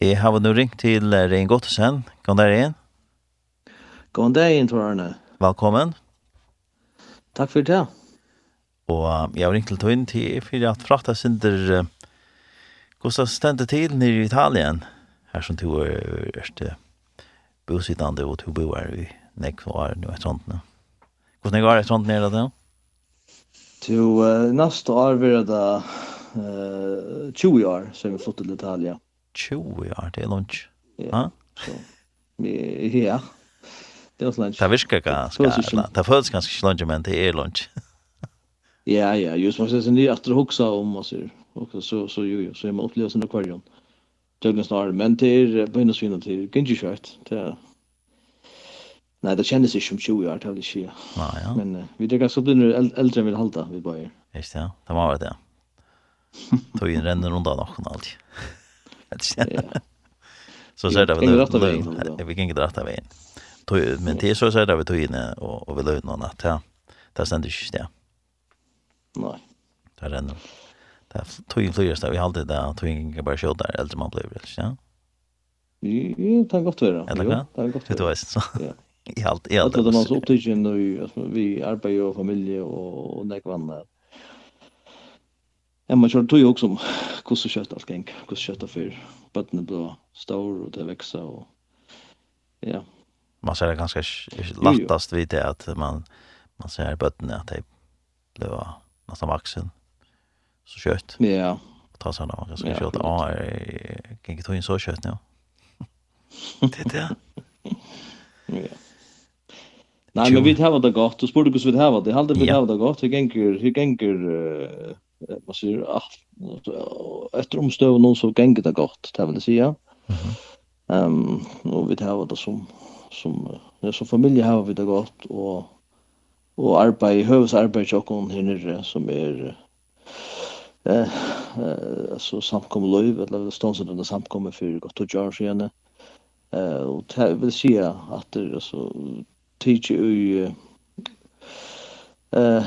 Jeg har nå ringt til Rein Gottesen. God dag, inn? God dag, Torne. Velkommen. Takk for det. Og jeg har ringt til Tøyen til for at frakta synder hvordan stendte til nere i Italien, her som to er ørste bosittande og to boer i nekk og er noe sånt. Hvordan er det sånt nere da? Til uh, neste år vil det uh, 20 år som vi flyttet til Italien. 20 år det er lunch. Ja. Ja. Det var lunch. Det virker ganske. Det føles ganske ikke lunch, men det er lunch. Ja, ja, just man ser sin nye efter huxa om och så också så så jo jo så är man upplevs en akvarium. Tjögna snar men till på hennes vinna till Genji Shirt till Nej, det kändes ju som 20 år till det Ja, ja. Men uh, vi det så blir äldre än vi halta vi bara. Just ja, det må være det. Tog in renner undan noen alltid. Så ser det vi vi kan inte dra vägen. Men det så ser det vi tog in och och vi la ut någon natt här. Det ständer inte det. Nej. Det är ändå. Det tog ju flyger där vi hade där tog ingen bara skjuta där eller man blev väl, ja. Jo, det har gått vara. Eller vad? Det har gått. Det var så. Ja. I allt i allt. Det var så upptagen nu vi arbetar och familj och och näkvanna. Ja, man kör tog också om hur så kött allt gäng, hur så kött för barnen blå stor och det växer och ja. Man ser det ganska lättast vid det att man man ser bottnen att det blev nästan vuxen så kött. Ja. Ta sig man ganska kött. Ja, kan inte ta in så kött nu. Det det. Ja. Nej, men vi tar det gott. Du spurte hur vi tar det. Hade vi tar det gott. Hur gänger hur gänger man ser allt efter omstöv någon så gänger det gott det vill säga. Ehm och vi har det som som ja, som familj har vi det gott och och arbete hövsarbete och hon hinner som är eh eh så samkom löv eller stånsen den samkommer för gott och gör igen. Eh och det vill säga att det så tidigt ju eh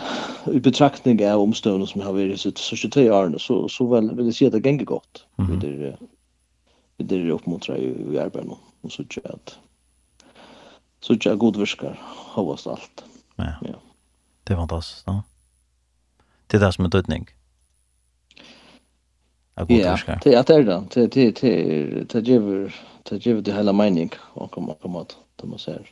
i betraktning av omstående som har varit sitt så 23 år så så väl vill jag säga att det gänger gott. Mm. Det det är uppmuntrar i, i arbetet nu och så tjat. att så jag god viskar hoppas allt. Ja. ja. Det är fantastiskt, va? Det är det som är dödning. Ja, det är det då. Det det det det ger det ger det hela mening och kommer komma att det måste säga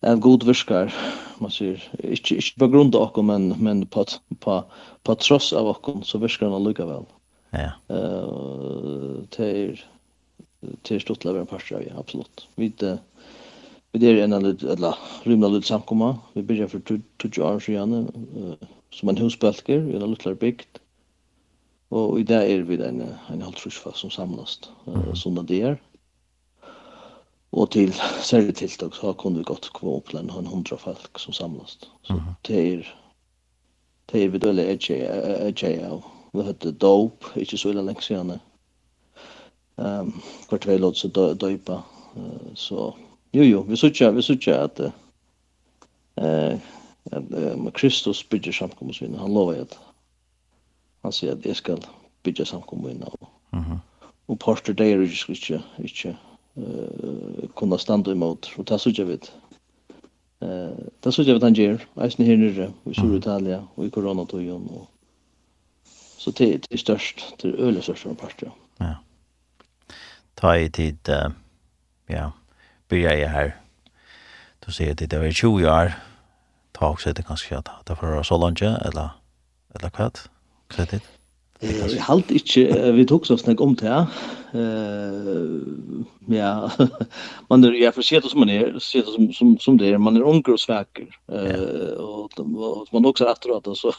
en god viskar man säger inte inte på grund av kom men men på på på tross av kom så viskar han lika väl. Ja. Eh uh, till till stort lever en par av ja, absolut. Vi det vi det är en eller eller rymna lite samkomma. Vi börjar för 20 år sedan eh som en husbalker i en liten bygd. Och i där är vi den en halvtrusfast som samlas eh uh, såna där og til særlig tiltak så kunne vi godt kvar opp den en hundra folk som samlas. Så mm -hmm. det er, det är EJ av. Vi hade dop, ikke så ille lenge siden. Um, hvert vei låt så døypa. Uh, så jo jo, vi söker vi sykja at uh, eh med Kristus bygger samkomstvinna. Han lovar at han at att skal ska bygga samkomstvinna. Mhm. Mm och pastor där är ikke, ikke, inte uh, kunna standa imot, og det sørger vi. Uh, det sørger vi at han gjør, eisen her nere, i Sur-Italia, og i koronatøyen, og så det er størst, det er øyelig størst av partiet. Ja. Ta i tid, uh, ja, byrja jeg her, du sier at det var 20 år, ta också det kanskje at det var så långt eller, eller hva, hva det? Jeg halte ikke, vi tok så snakk om det, uh, ja, man er, jeg får se det som man er, se det som, som, som det er, man er unger og sveker, uh, og, og, man også er etter det, så,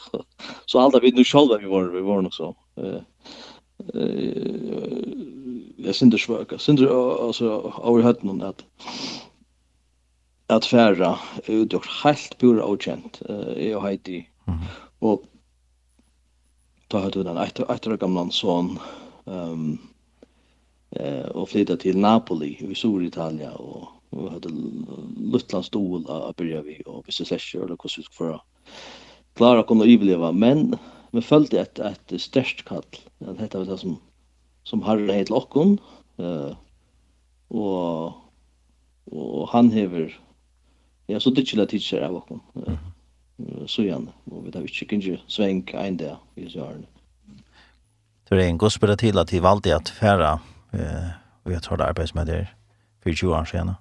så alt er vi nu selv vi var, vi var nok så. Uh, uh, jeg synder svøk, jeg synder, altså, over høyden om at, at færa, det er helt pura avkjent, uh, jeg og Heidi, og ta hade vi den ett år gamla son um, eh, och flytta till Napoli i Storitalien och vi hade Luttlands stol att börja vi och vi skulle eller hur vi skulle föra klara kunna överleva men vi följde ett ett störst kall. Det detta var det som som Harry heter Lockon eh och och han hever ja så det chilla teacher av Lockon eh sujan, og vi tar ikke kanskje sveng en dag i sjøren. Det er en god spørre til at de valgte at færa eh, vi har tatt arbeid med det for 20 år siden.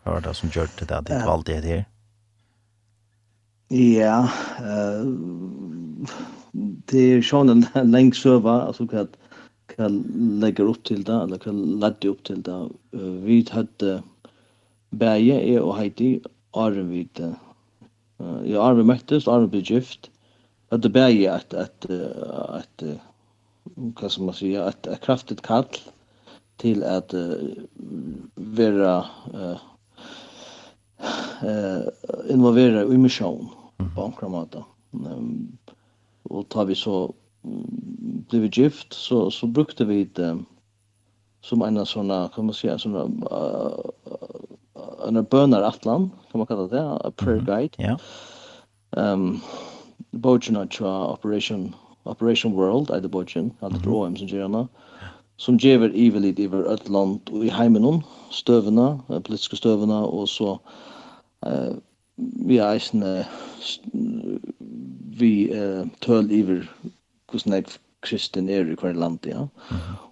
Hva var det som gjør det at de valgte det her? Ja, eh det er sånn en lenge søva, altså hva kan lägga upp till det, eller kan ladda upp till det. Vi hade bæge, jeg og Heidi, Arvid, uh, i Arve møttes, Arve ble gift, at det bæg at, at, at, hva som man sige, at, at kraftigt kall til at uh, være uh, uh, involvera i misjon på ankra måte. Um, og tar vi så blev gift så så brukte vi det um, som en såna kan man säga såna uh, en bönar atlan, kan man kalla det, a prayer guide. Ja. Ehm Bojan Operation Operation World, I the Bojan, at the Royal Museum som gever evilit iver ett land og i heimen hon, politiske støvna og så eh, vi er eisne vi eh, tøl iver hvordan jeg kristen er i hver land, ja.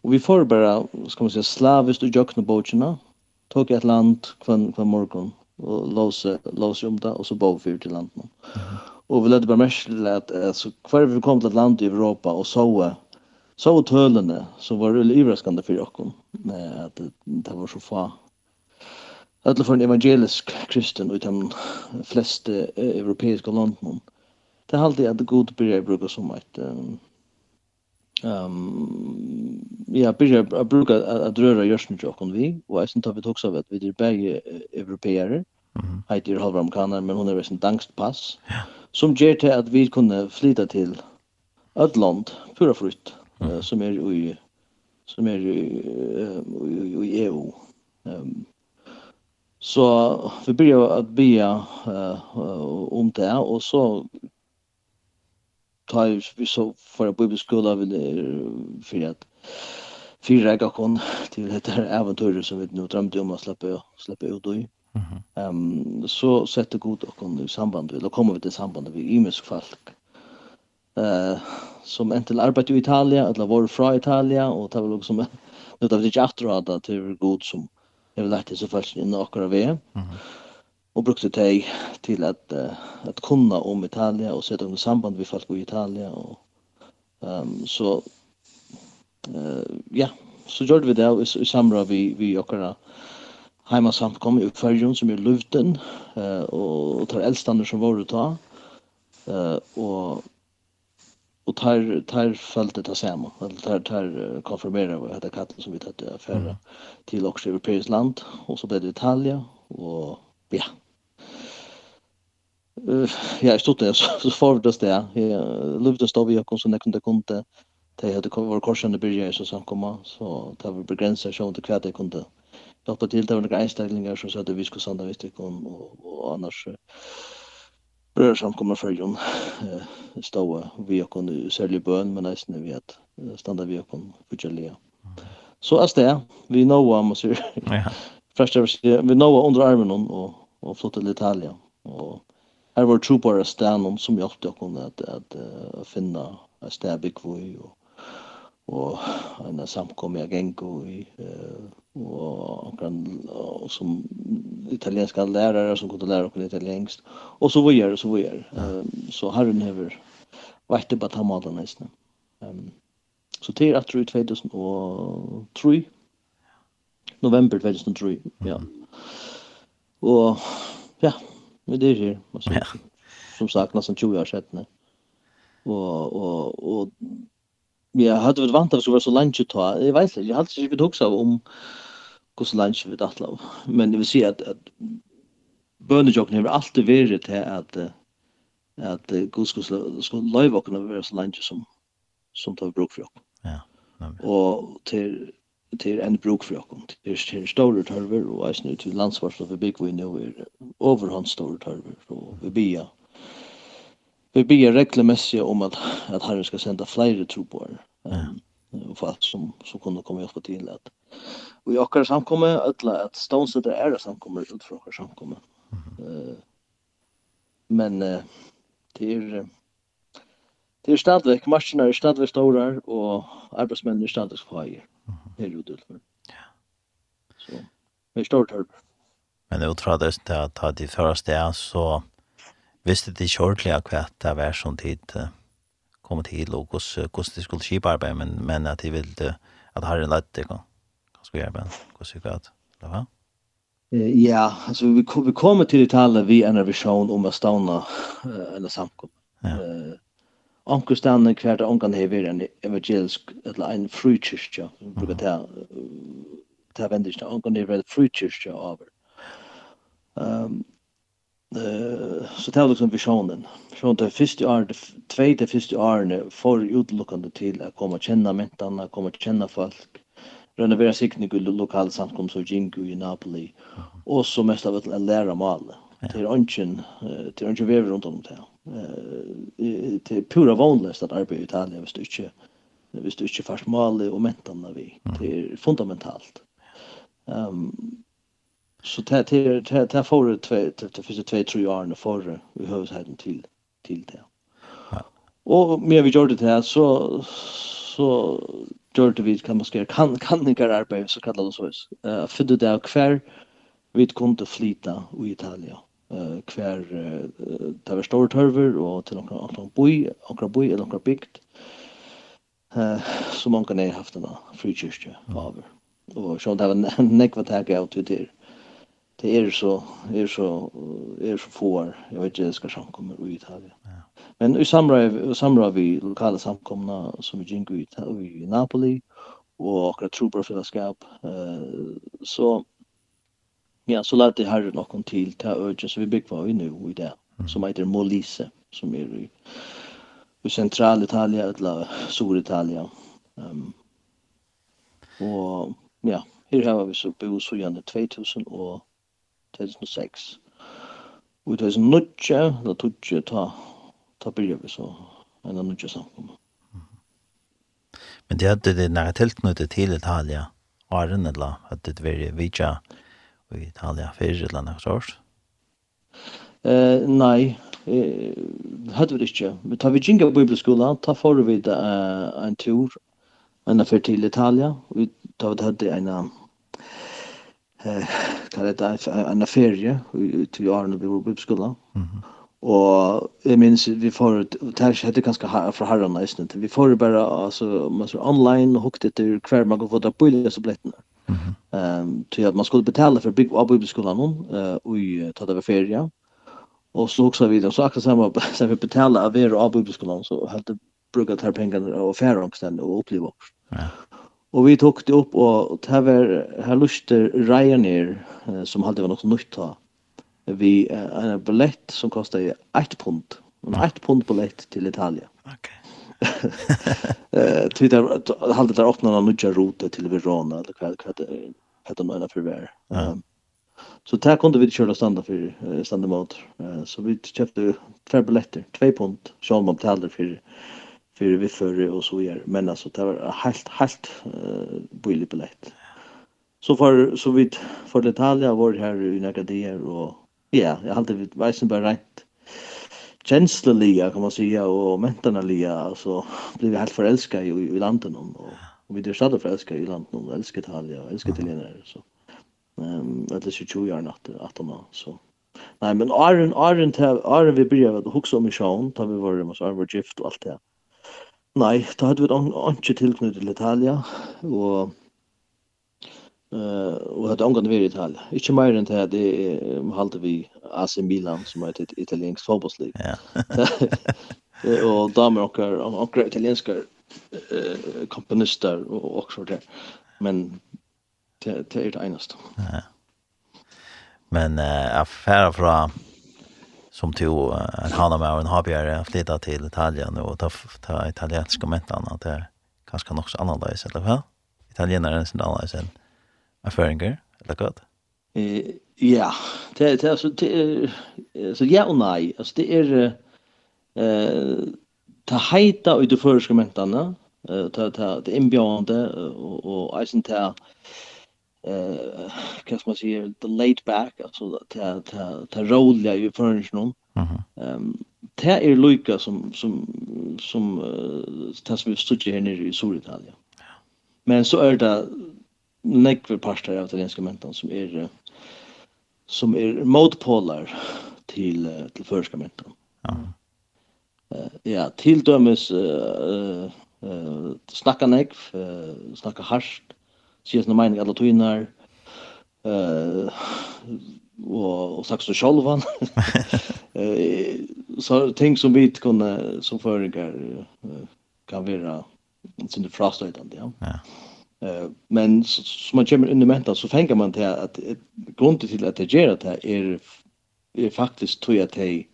Og vi får bare, skal man si, slavist og jøkne bøtjene, tog ett land kvann kvann morgon och låse låse om det och så bo för till landet. Och vi lät bara mest att så kvar vi kom till landet land i Europa och så så tölene så var det överraskande för med att det var så få Alla för en evangelisk kristen utan flesta europeiska landen. Det har alltid att god börjar bruka som ett um, um ja byrja a bruka at røra jørsn jokkun vi og eisen tar vi tog toksa vet vi er begge europeere heit er halv amerikanar men hon er ein dankst pass. Som ger til at vi kunne flyta til ett land pura frukt som er i som er i i i EU um så vi börjar att at uh, om det och så ta vi så för bibelskola vill för att fyra jag kon till det här äventyret som vi nu drömde om att släppa släppa ut då. Ehm så sätter god och kon i samband med då kommer vi till samband med Imes folk. Eh som entel arbetar i Italien eller var från Italien och tar väl också med nu tar vi inte att det till god som Jag vill lärt så först i några vi. Mm och brukte det till att uh, att kunna om Italien och sätta dem samband med folk i Italien och ehm um, så eh uh, ja så gjorde vi det i, i samråd vi vi åkarna hemma samkom i uppfärgen som är luften eh uh, och, och tar eldstander som var ta eh och och tar tar fältet ta samma eller tar tar konfirmera vad heter katten som vi tatt affärer till också europeiskt land och så blev det Italien och ja. Uh, ja, jeg stod det, så forvdes det, jeg luftes da vi kom så nekken det kunne, det hadde vært korsene byrje i så samkomma, så det var begrenset sånn til hva det kunne. Hjelpa til, det var noen einstaklinger som sa at vi skulle sanda hvis det kom, og, og annars brødre samkomma følgen stå vi og kunne særlig bøn, men nesten vi at standa vi og kunne fortjellige. Så er det, vi nå, må sier, ja. vi nå under armen og, og flottet til Italia, og här var tro på stannon som hjälpte oss att, att, att finna en vi och, och en samkommiga gäng i och kan som italienska lärare som kunde lära oss italienskt och så vidare så vidare. Ehm så har den vært det på ta maten nesten. Um, så til att tror 2003 november 2003 ja. Og ja, Men det är ju alltså, ja. som sagt nästan 20 år sedan. Och och och vi hade varit vant att det skulle vara så lunch att ta. Jag vet inte, jag hade inte också om hur så lunch vi datt lov. Men det vill säga att, att bönejocken har alltid varit till att att Gud skulle skulle löjva kunna vara så lunch som som tar bruk för. Ja. Och till til en bruk for okkom. Det er store tørver, og nu till til landsvarsla for byggvinn nå er overhånd store tørver, og vi bia. Vi bia reglemessig om at, at herren skal sända flere troboer, um, og for alt som, som kunne komme hjelpa til at vi i okkar samkomme, ødla at stånsetter er det samkommer ut fra okkar samkomme. Uh, men uh, det er det er stadvek, marsjene er stadvek stårar, og arbeidsmennene er stadvek fagir. Mm erudel. Ja. Så, det er stort hørp. Men jeg tror det er at ta de første er, så visste de ikke ordentlig at det var sånn tid kom til og hvordan de skulle kjipa arbeid, men, men at de ville at herren lett det kan. Hva skal gjøre, men hvordan gikk det? Det var? Ja, altså vi, vi kommer til Italien vi en revisjon om å stavne uh, eller samkommet. Ja. Uh, onkel stande kvar der onkan hevur ein evangelisk ella ein frukirkja brukar ta ta vendist onkan hevur ein frukirkja over ehm eh så det liksom visjonen. Från det första året, två till första åren får utlockande till att komma och känna mentarna, komma och känna folk, renovera sikning i lokala samkomst och jingu i Napoli, och så mest av att lära mal. Det är ungen, det är ungen vever runt om det här det är pura vanligt att arbeta i Italien visst du inte visst du inte fast mal och mentarna vi. Det är fundamentalt. Ehm så det det det det får det det finns två tre år för vi hörs här till till det. Och mer vi gjorde det här så så gjorde vi kan man ska kan kan ni göra arbete så kallar det så. Eh för det där kvar vi kunde flyta i Italien eh kvar ta var stor tørver og til nokre nokre boi, nokre boi eller nokre bikt. Eh så man kan haft en frikyrkje over. Og så det var nekva tag out ut der. Det er så er så er så for jag vet inte ska sjön kommer ut här. Men i samråd samråd vi lokala samkomna som vi gick ut i Napoli och några trooper fellowship eh så Ja, så lærte herren noen til til øyne, så vi bygger vi nå i det, som heter Molise, som er i, i sentral-Italia, eller Sur-Italia. Um, og ja, her har vi så bo så gjerne 2000 og 2006. Og i 2009, da tog jeg ta, ta byrja vi så en av nødja samkommet. Men det hadde det nære tilknyttet til Italia, Arne, eller at det var vidtja i Italia fyrir eller annet sort? Eh, nei, eh, hadde vi det ikke. Vi tar vi ginga bibelskola, ta for vi det uh, en tur, en affær til Italia, vi tar vi det hadde en eh, kan det, en ferie til årene vi var bibelskolen. Mm -hmm. Og jeg minns vi får, det här hade ganska här för herren nesten, vi får bara alltså man, så, online och hukte till kvar man går få det på det så billettene. Mm Ehm till att man skulle betala för big up bibelskolan hon och ta det feria. Och så också vidare så också samma så vi betala av er av bibelskolan så hade brukat här pengar och färre omständigheter och uppleva. Ja. Och vi tog det upp och det var här luster Ryanair som hade varit något nytt då. Vi en billett som kostade 1 pund. En 1 pund billett till Italien. Okej. Okay. Eh det där hade där öppnat någon nya rute till Verona eller vad vad det hade man för där. Ehm så där kunde vi köra standa för standa mot så vi köpte två biljetter, 2 pund som man betalade för för vi förre och så gör men alltså det var helt helt uh, billig biljett. Så för så vid för detaljer var det här i några och ja, jag hade vid väsen bara rätt känsloliga kan man säga och mentalliga alltså blev vi helt förälskade i, i landet någon och, och vi det stadigt förälskade i landet någon älskar Italien och älskar italienare så. Ehm um, det är 20 år natt att han så. Nej men Iron Iron Iron vi började att huxa om i sjön tar vi var det måste vara gift och allt det nej då hadde vi ikke tilknyttet till Italien och Uh, og hadde omgående vært i Italia. Ikke mer enn til at det halte vi AC Milan, som er et italiensk fotbollslig. Ja. og damer og akkurat italienske uh, komponister og også det. Men det, det er det eneste. Ja. Men uh, affæra fra som to uh, han med og en habjere flytta til Italien og ta, ta italienske mentene, at det er kanskje nok så annerledes, eller hva? Italienere er sin annerledes enn erfaringer, eller godt? Eh, ja, det, det, altså, det er, så ja og nei, altså, det er, eh, ta heita ut i føreskrimentene, ta, ta, det innbjørende, og, og eisen ta, eh, hva skal man si, the laid back, altså, ta, ta, ta rolig i føreskrimentene, Mhm. Ehm um, är er som, som, som, uh, det som vi studerer nere i Sør-Italien. Men så er det nekver parter av italienska som er som er motpolar til til førska mentan. Ja. Uh, ja, til dømes uh, uh, snakka nekv, uh, snakka harsht, sier sin mening alle tøynar, uh, og, og sagt så sjolvan. Eh så ting som vi kunne, som føringar, uh, kan være sin frastøytande, ja. Ja men som man kommer in i mentan så tänker man till att grunden till att det gör det är, är faktiskt tror jag att det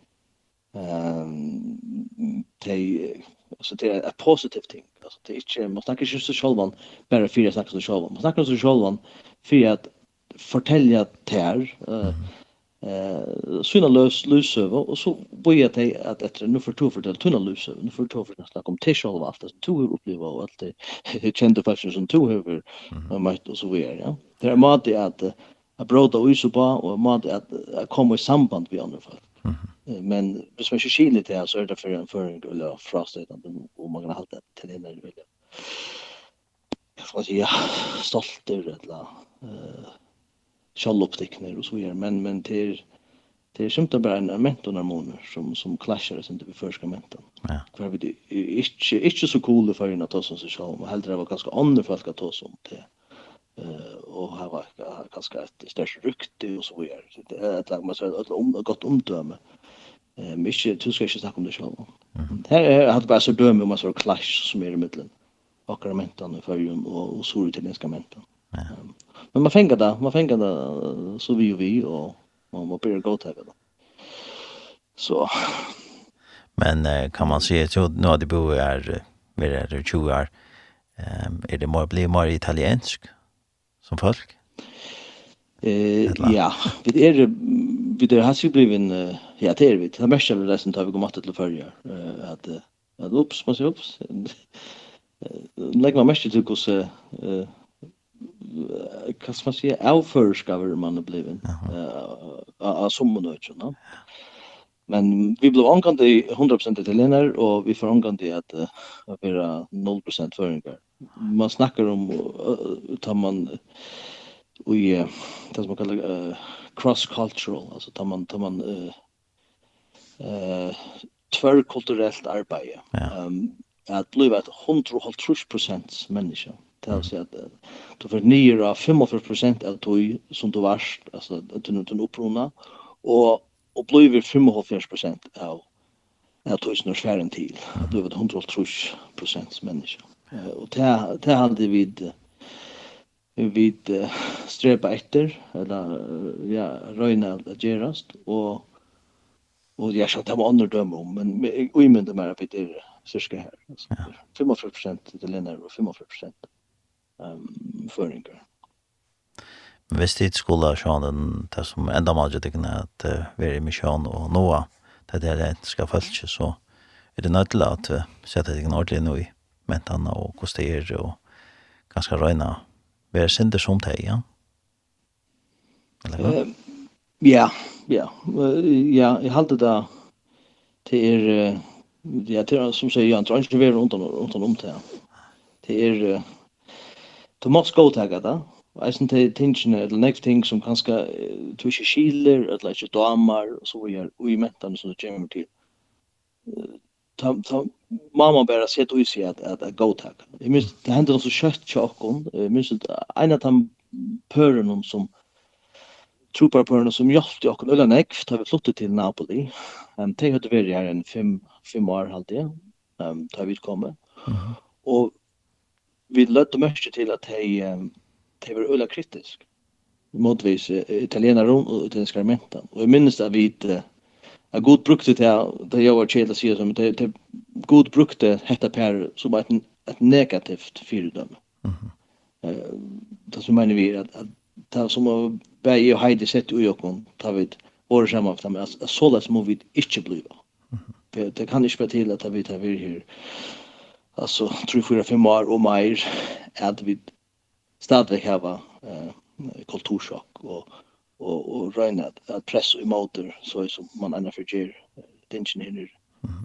ehm det alltså det är ett positivt ting alltså det är inte man snackar inte så självan bara för att snacka så självan man snackar så självan för att fortälja tär eh eh syna lös lösöver och så börjar det att efter nu för två för det tunna lösöver nu för två för det snack om tishol vart det två upplever och allt det kände faktiskt som två över och makt och så vidare ja. Det är mat det att att bråda och så på och mat att komma i samband med andra folk. Men hvis man inte skiljer det så är det för en föring eller frastet och man kan ha det till det när du vill jag får säga stolt över det sjalloppteckner og så vidare. Men, men det er, det er simpelthen bare en mentorhormoner som som clashar sen vi första menton. Ja. Kvar vi er inte inte så cool för att ta som sig själv och hellre var ganska andra folk att ta som det. Eh och här var ganska ett störst rykte och så vidare. Det är et lag man så ett om gott omdöme. Eh mycket du ska inte snakke om det själv. Her er det bara så døme om man så clash som er i mitten. Akra mentorn för og, och så utländska mentorn. Men man fänger det, man fänger det så vi och vi och man må börja gå till det. Så. Men kan man se att nu har det bo är mer är 20 år. Ehm är det mer blir mer italiensk som folk? Eh ja, vi är vi det har ju blivit ja det är vi. Det mest av det som tar vi kommer att till förra eh att att ups, man ser ups. Lägg man mest till hur eh hva skal man si, avførskaver man er blivit uh, av sommerøkken. No? Men vi blev angående 100% italiener og vi får angående at uh, være 0% føringer. Man snackar om, uh, tar man uh, i uh, det som man kallar uh, cross-cultural, altså tar man, tar man uh, uh, tvärkulturellt arbete. Ja. Um, att bli et 100% menneske. Det vill säga att du får nyer av 45% av tog som du varst, alltså att du inte upprona, och, och blir 45% av av tog som är svären till. Att du är 130% människa. Och det, det hade vi vi uh, strepa efter eller uh, ja røyna at göras och och jag skal ta med andre dømme om men och i mynden mer att det är cirka här alltså, 45% till länder och 45% um, føringer. Hvis det skulle ha den, det som enda mange tykker at uh, være i misjon og noe, det der det skal følge, så er det nødt til at vi setter det ordentlig nå i mentene og kosterer og ganske røyne. være sinter som det, ja? Eller hva? Ja, ja. Ja, jeg halte det til er, ja, til som sier, Jan, tror ikke vi er rundt om det. Det er, du måste gå til det. og jeg synes det er tingene, eller nekv ting som kanskje du ikke skiler, eller ikke damer, og så gjør ui mentene som du kommer til. Ta, ta, mamma bare sett ui seg at det er god takk. Jeg minns, det hender så kjøtt tjokken. Jeg minns, en av de pørene som troparpørene som hjalp til åkken Ulla Nekv, da vi flyttet til Napoli. Um, det hadde vært her en fem, fem år halvdige, um, da vi utkommet. Mm -hmm. Og vi lötte mörker till att de, de var öla kritisk motvis italienare och italienska armenten. Och jag minns att vi a god brukte det här, det jag var chela sig som, det, det god brukte hetta per som ett, ett negativt fyrdom. Mhm. Eh då det som menar vi att, att det som var bäj och heidi sett i ujokon, det vi år samma av det, så sådär som vi inte bliva. Mm. Det kan inte spela till att vi tar vi här alltså 3-4-5 år och mer att vi stadigt har eh, kulturschock och och och räna att, att pressa i motor så är som man ändå för ger tension hinner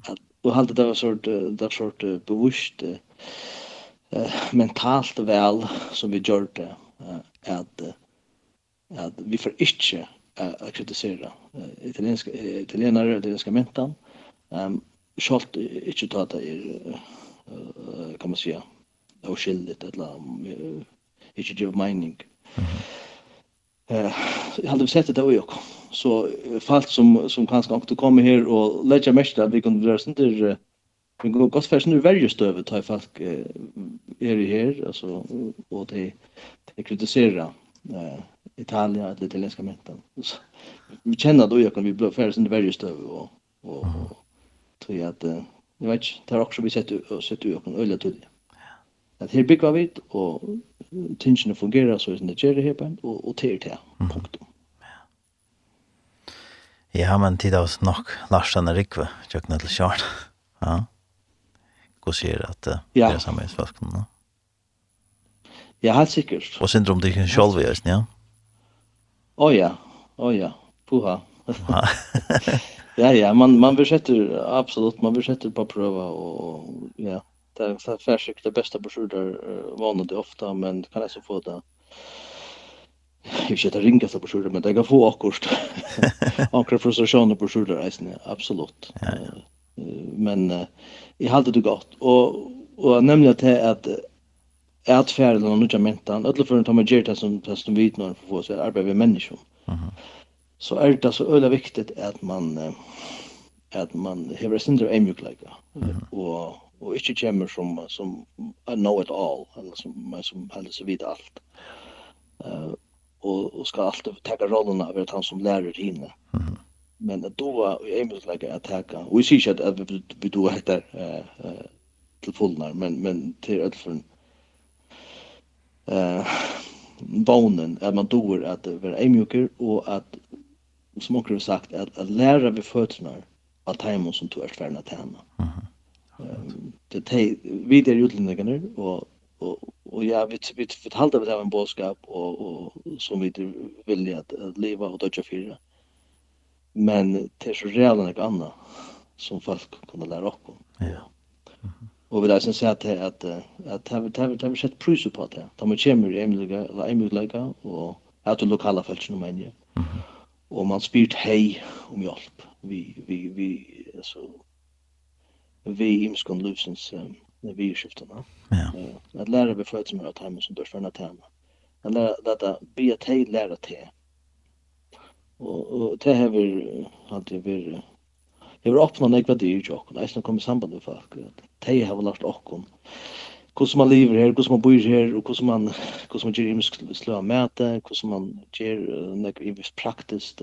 att och hålla det var sort där sort bevisst eh, mentalt väl som vi gjorde eh, att att vi för inte att kritisera italienska italienare italienska mentan. Ehm um, inte ta det er kan man säga oskyldigt eller inte ge mening. Eh, jag hade sett det då jag så falt som som kanske också kommer här och lägga mest vi kunde göra sånt där vi går gott för nu väljer stöv ta folk är det här alltså och det det kritisera eh Italien eller italienska mentan. Vi känner då jag kan vi blir färre sen det stöv och och tror jag att Jeg vet ikke, det er også vi sett ut åkken øyla tydelig. At her bygger vi, og tingene fungerer så som det gjør her på en, og, og til til, punktum. Ja, men tid av oss nok Larsen og Rikve, kjøkkenet til Kjørn. Ja. Hvor sier at uh, det er samme i svaskene? Ja, Ja, helt sikkert. Og syndrom det ikke selv i øyne, ja? Å ja, å ja, puha. Ja, ja, man, man besätter, absolut, man besätter på pröva och ja, det är färsigt det bästa broschyrer vanligt det ofta, men kan jag så få det Jag vet inte ringa så på skjorta, men det kan få akkurat. Ankra frustrationer på skjorta reisen, absolut. Ja, ja. Men uh, jag hade det gott. Och, och nämligen att att att färden och nutja mentan, ödla för att ta med som, som vi utnår för få sig arbeta med människor. Mm -hmm så er det så øyla viktigt at man at man hever sindra eimjukleika mm -hmm. og og ikkje kjemmer som som I know it all eller som som helst så vidt alt uh, og, og skal alltid ta rollen av at han som lærer hinner. mm -hmm. men at då i eimjukleika att ta og vi sier ikke at, vi, vi då heter uh, uh, til fullnar men, men til ødelfren uh, bonen at man doer at være emjuker og at som också har sagt, att, att lära vid fötterna av tajmon som tog är tvärn att tjäna. Mm -hmm. um, det är vidare utlänningarna och och och ja vi vi förtalde vi har en boskap och och som vi vill att, att leva och döda fyra. Men det är så redan något annat som folk kunde lära upp om. Ja. Och vi där sen säger att att att har vi har vi sett priser på det. De kommer ju emliga, emliga och att lokala folk nu menar och man spyrt hej om hjälp. Vi vi vi alltså vi imskon lusens um, vi skiftena. Ja. Uh, att lära vi för som att hemma som dörfar att tema. Att lära detta be att hej lära te. Och och det här vi alltid vi Det vill öppna några dyr och nästan kommer samband med folk. De har lärt oss hur man lever här, hur man bor här och hur man hur man ger himmelsk slå mäta, hur man ger något i praktiskt.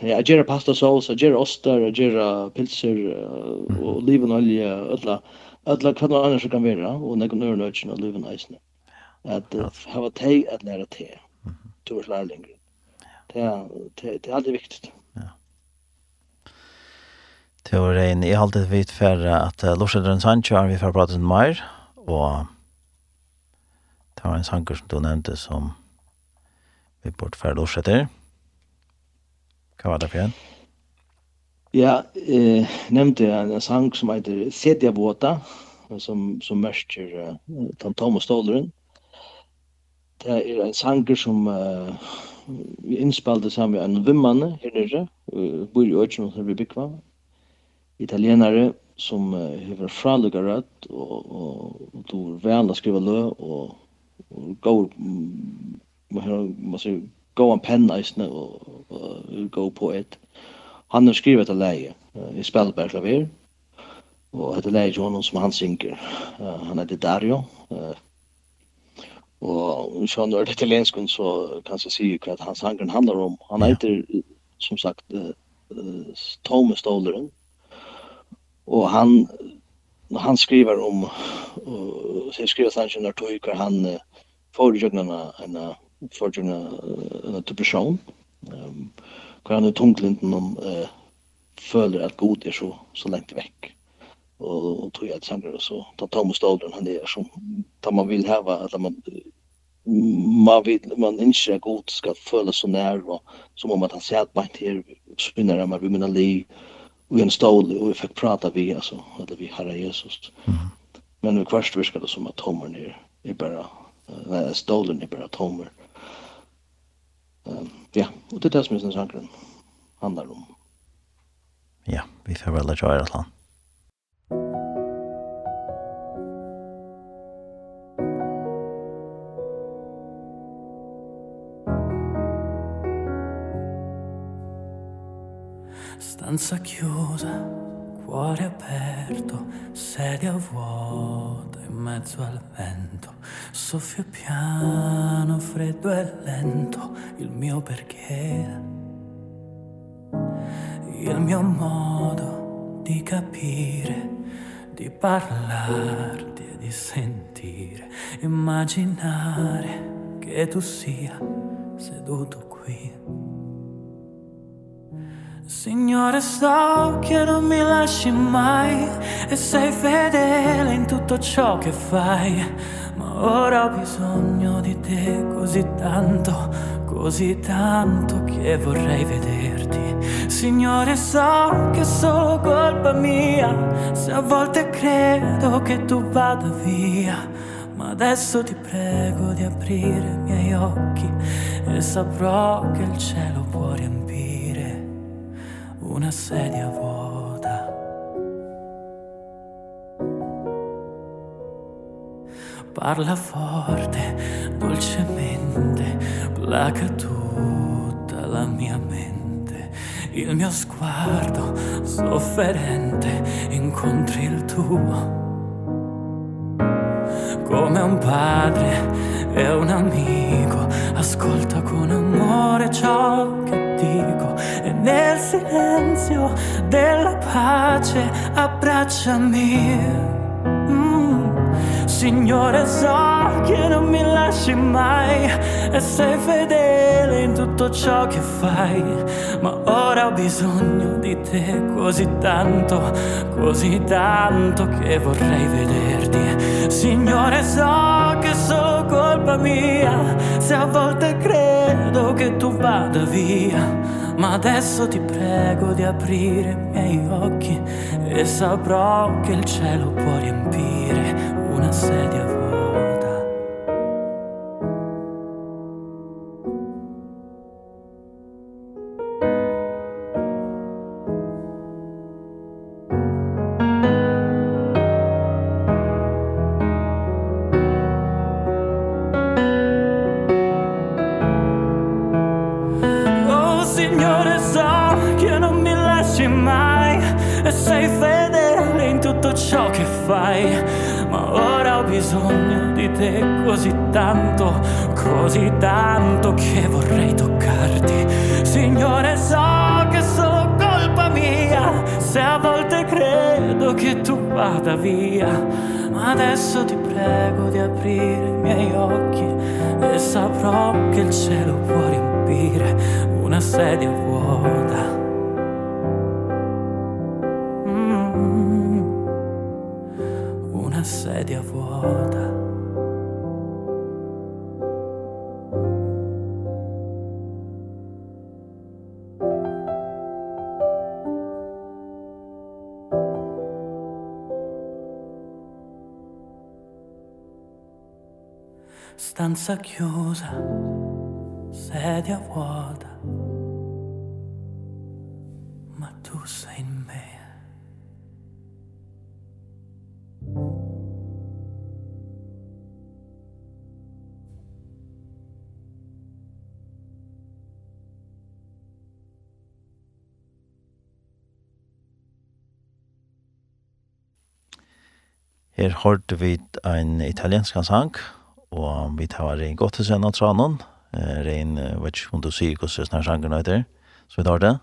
Ja, jag ger pasta sås, jag ger ostar, jag ger pilser och olivenolja, alla alla kvar någon annars kan vara och några nörnötchen och olivenajsen. Att ha vad te att lära te. Du är lärling. Det är det är alltid viktigt. Det var en Jeg har alltid vidt for at Lorset er Sancho sannkjør, vi får prate med mer, og det var en sanger som du nevnte som vi bort for Lorset til. Hva var det for en? Ja, eh, nevnte jeg en sang som heter Fetja Båta, som, som mørker uh, Tom Tom og Ståleren. Det er en sanger som uh, vi innspalte sammen med en vimmane her nere, uh, bor i Øtjen vi Bikva, italienare som uh, har fralukka rødt og, og, og du er vel å skrive lø og, og går man har man ser gå en penna i og, och, gå på et han har skrivit ett läge i spelbar klaver och ett läge honom som han synker uh, han heter Dario. Uh, och så när det till så kan jag se vad hans sangren handlar om han heter som sagt uh, Thomas Stoleren Och han han skriver om och så skriver han ju när tog han får ju en en för en depression. Ehm kan han tunglinten om eh føler att god är så så långt vekk Och och tror jag att sen så ta Thomas Dalden han är som tar man vill ha att man man vill man inte god ska följa så nära som om att han ser att man inte spinner man vill mina vi en stål och vi fick prata vi alltså eller vi har Jesus. Mm. Men vi kvart virkar det som att tomer ner är bara nej stolen är bara tomer. Um, ja, och det är det som är sen sankren handlar om. Ja, vi får väl lägga det stanza chiusa, cuore aperto, sedia vuota in mezzo al vento, soffio piano, freddo e lento, il mio perché, il mio modo di capire, di parlarti e di sentire, immaginare che tu sia seduto qui. Signore so che non mi lasci mai. E sei fedele in tutto ciò che fai. Ma ora ho bisogno di te così tanto Così tanto che vorrei vederti. Signore so che è solo colpa mia. Se a volte credo che tu vada via. Ma adesso ti prego di aprire i miei occhi E saprò che il cielo può riempire una sedia vuota Parla forte, dolcemente, placa tutta la mia mente. Il mio sguardo sofferente incontri il tuo. Come un padre e un amico Ascolta con amore ciò che contigo e nel silenzio della pace abbracciami mm. Signore so che non mi lasci mai. E sei fedele in tutto ciò che fai. Ma ora ho bisogno di te così tanto Così tanto che vorrei vederti. Signore so che so colpa mia. Se a volte credo che tu vada via. Ma adesso ti prego di aprire i miei occhi E saprò che il cielo può riempire una sedia credo che tu vada via ma adesso ti prego di aprire i miei occhi e saprò che il cielo può riempire una sedia vuota stanza chiusa, sedia vuota, ma tu sei in me. Her hørte vi en italiensk sang og vi tar rein godt til sendan tranen, rein, vet ikke om du sier hvordan sånne sjanger nøyder, så vi tar det.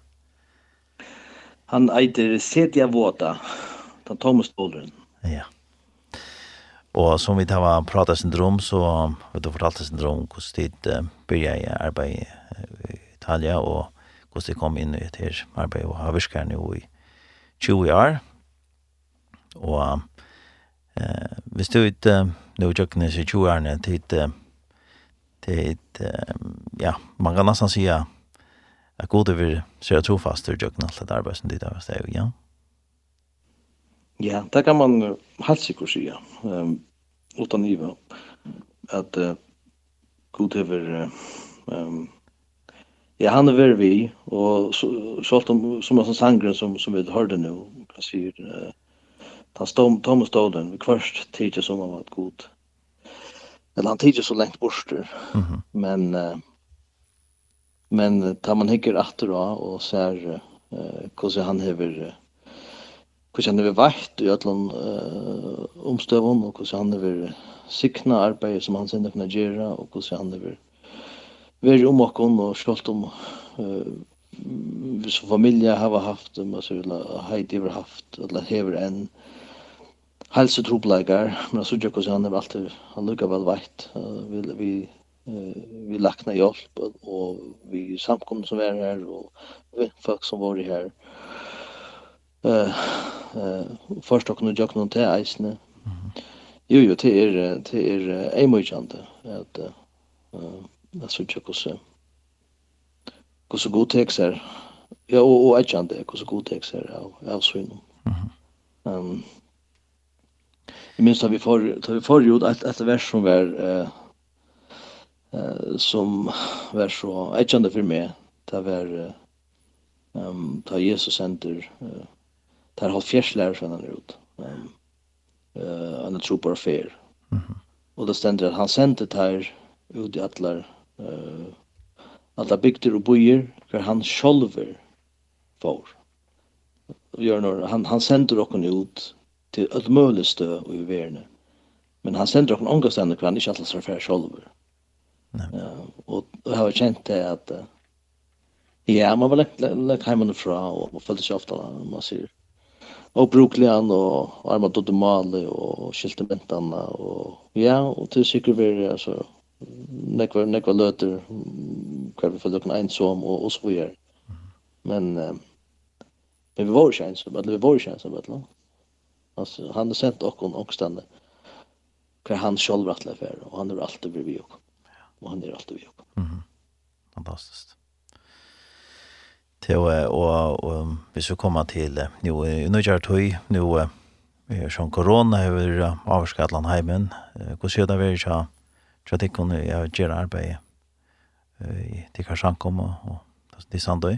Han eiter Setia Våta, den Thomas Dolren. Ja. Og som vi tar var Prata syndrom, så vet du fortalte syndrom hvordan tid uh, begynner jeg arbeid i Italia, og hvordan jeg kom inn i et her arbeid og har virket nå i 20 år. Og Eh, hvis du inte nu jocknar sig ju är det det ja, man kan nästan säga att god vill så jag tror fast det jocknar där bara sen det där så ja. Ja, det kan man helt säkert säga. Ehm utan nivå att god vill ehm Ja, han er vi och så så som som sangren som som vi hörde nu, precis eh Ta stom Thomas Dolan vi kvörst tidigt som han var god. Eller han tidigt så långt bort. Mm -hmm. Men uh, men tar man hikker efter då och ser hur uh, han hever hur han hever vart i allan uh, omstövon och hur han hever sikna arbete som han sender kunna göra och hur han hever veri om och og och skolt om uh, som familja har haft um, så vill ha haft eller hever en hälsotroblägar men så jag också han har alltid han lukker vel vart vill vi vi lakna hjelp, og vi samkom som er her, og vi folk som var här. Eh eh först och nu jag någon till isne jo jo till er till er är mycket att eh alltså jag också hur så god text är ja och och jag kände hur så god text är av av svinn ehm Jeg minns da vi forgjorde et, et vers som var eh, eh, som var så etkjende for meg det var um, ta Jesus sender uh, tar halv fjerslærer från den ut um, uh, han er tro på affær mm -hmm. og det stender at han sendte tar ut i atler uh, alla bygder og bojer för han själver får. gjør når han, han sender okken ut til öll möjlig stö og i verne. Men han sender okkur ånga stendur kvann, ikkje atlas rafær sjolver. Ja, og jeg har kjent det at ja, man var lekt, lekt heimann fra, og man følte seg ofta, man sier, og bruklian, og, og arma dodo mali, og skilte mentana og ja, og til sikker veri, altså, nekva, nekva løter, hver vi følte okkur einsom, og, og så vi er. Men, um, men vi var ikke einsom, eller vi var ikke einsom, eller Alltså han har sett och hon också Kvar han själv rätt läfer och han är alltid vid vi och. Och han är alltid vid och. Mhm. Fantastiskt. Till och och vi ska komma till nu nu gör toy nu är som corona över avskatlan hemmen. Hur ser det ut så? Jag tycker hon är gör arbete. Eh det kanske ankommer och det är sant då.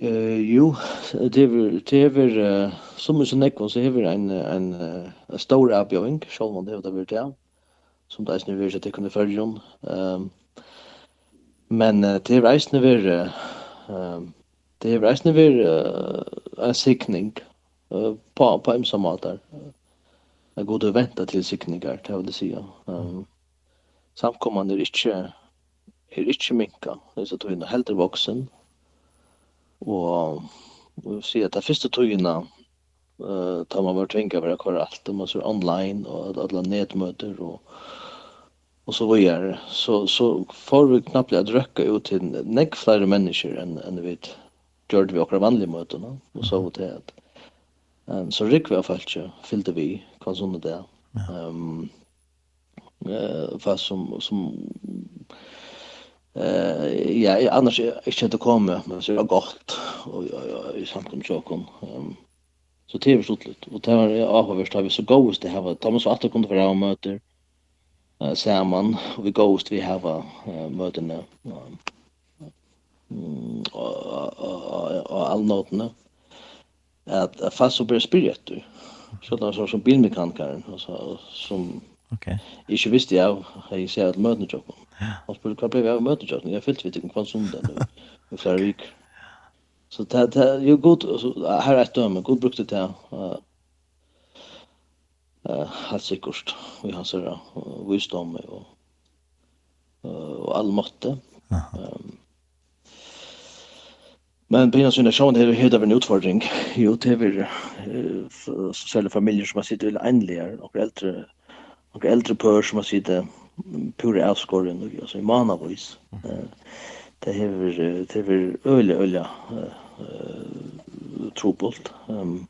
Eh jo, det är det är som så nekon så har en en en stor avbjöving, så man det över där. Som det är nu vill jag det kunde följa om. Ehm men det är rejst nu är ehm det är rejst nu är en siktning på på en som matar. Jag går och väntar till siktningar, det vill säga. Ehm samkommande är inte är inte minka, så att du helt vuxen. Og, og si at det første togene, uh, tar man vart tvinga for å køre alt, man ser online og alle nedmøter og, och så vad gör Så, så får vi knappt att drøkke ut till nekk flere människor än än vi vet. Det vi akkurat vanliga möten och så åt det att um, så rikk vi har folk ju fyllde vi, kan såna där ehm eh fast som, som Eh ja, annars ikkje det komme, men så är det gott och godt og i samkom sjokkom. Ehm så det är er sluttet. Och det var avhørt av så gåst det här. Thomas var det kunde vara møter uh, saman og vi gåst vi hava møtene. Mm all allnotna. At fast så blir spiritu. Sånn som som bilmekanikeren, altså som Okej. Okay. Ikke visste jeg, jeg ser at møtene sjokkom. Han spurte hva ble vi av møtekjøkken? Jeg fyllte vi til hva som det nu, i flere vik. Så det er jo god, her er et døme, god brukte det her, helt sikkert, vi har sånn visdom og, og all måtte. Men på hans generation er det helt av en utfordring. Jo, det er sosiale familier som har sittet veldig enlige, og eldre, og eldre pør som har sittet pure avskåren og altså i manavis. Det hever det hever uh, uh, trobult. Um,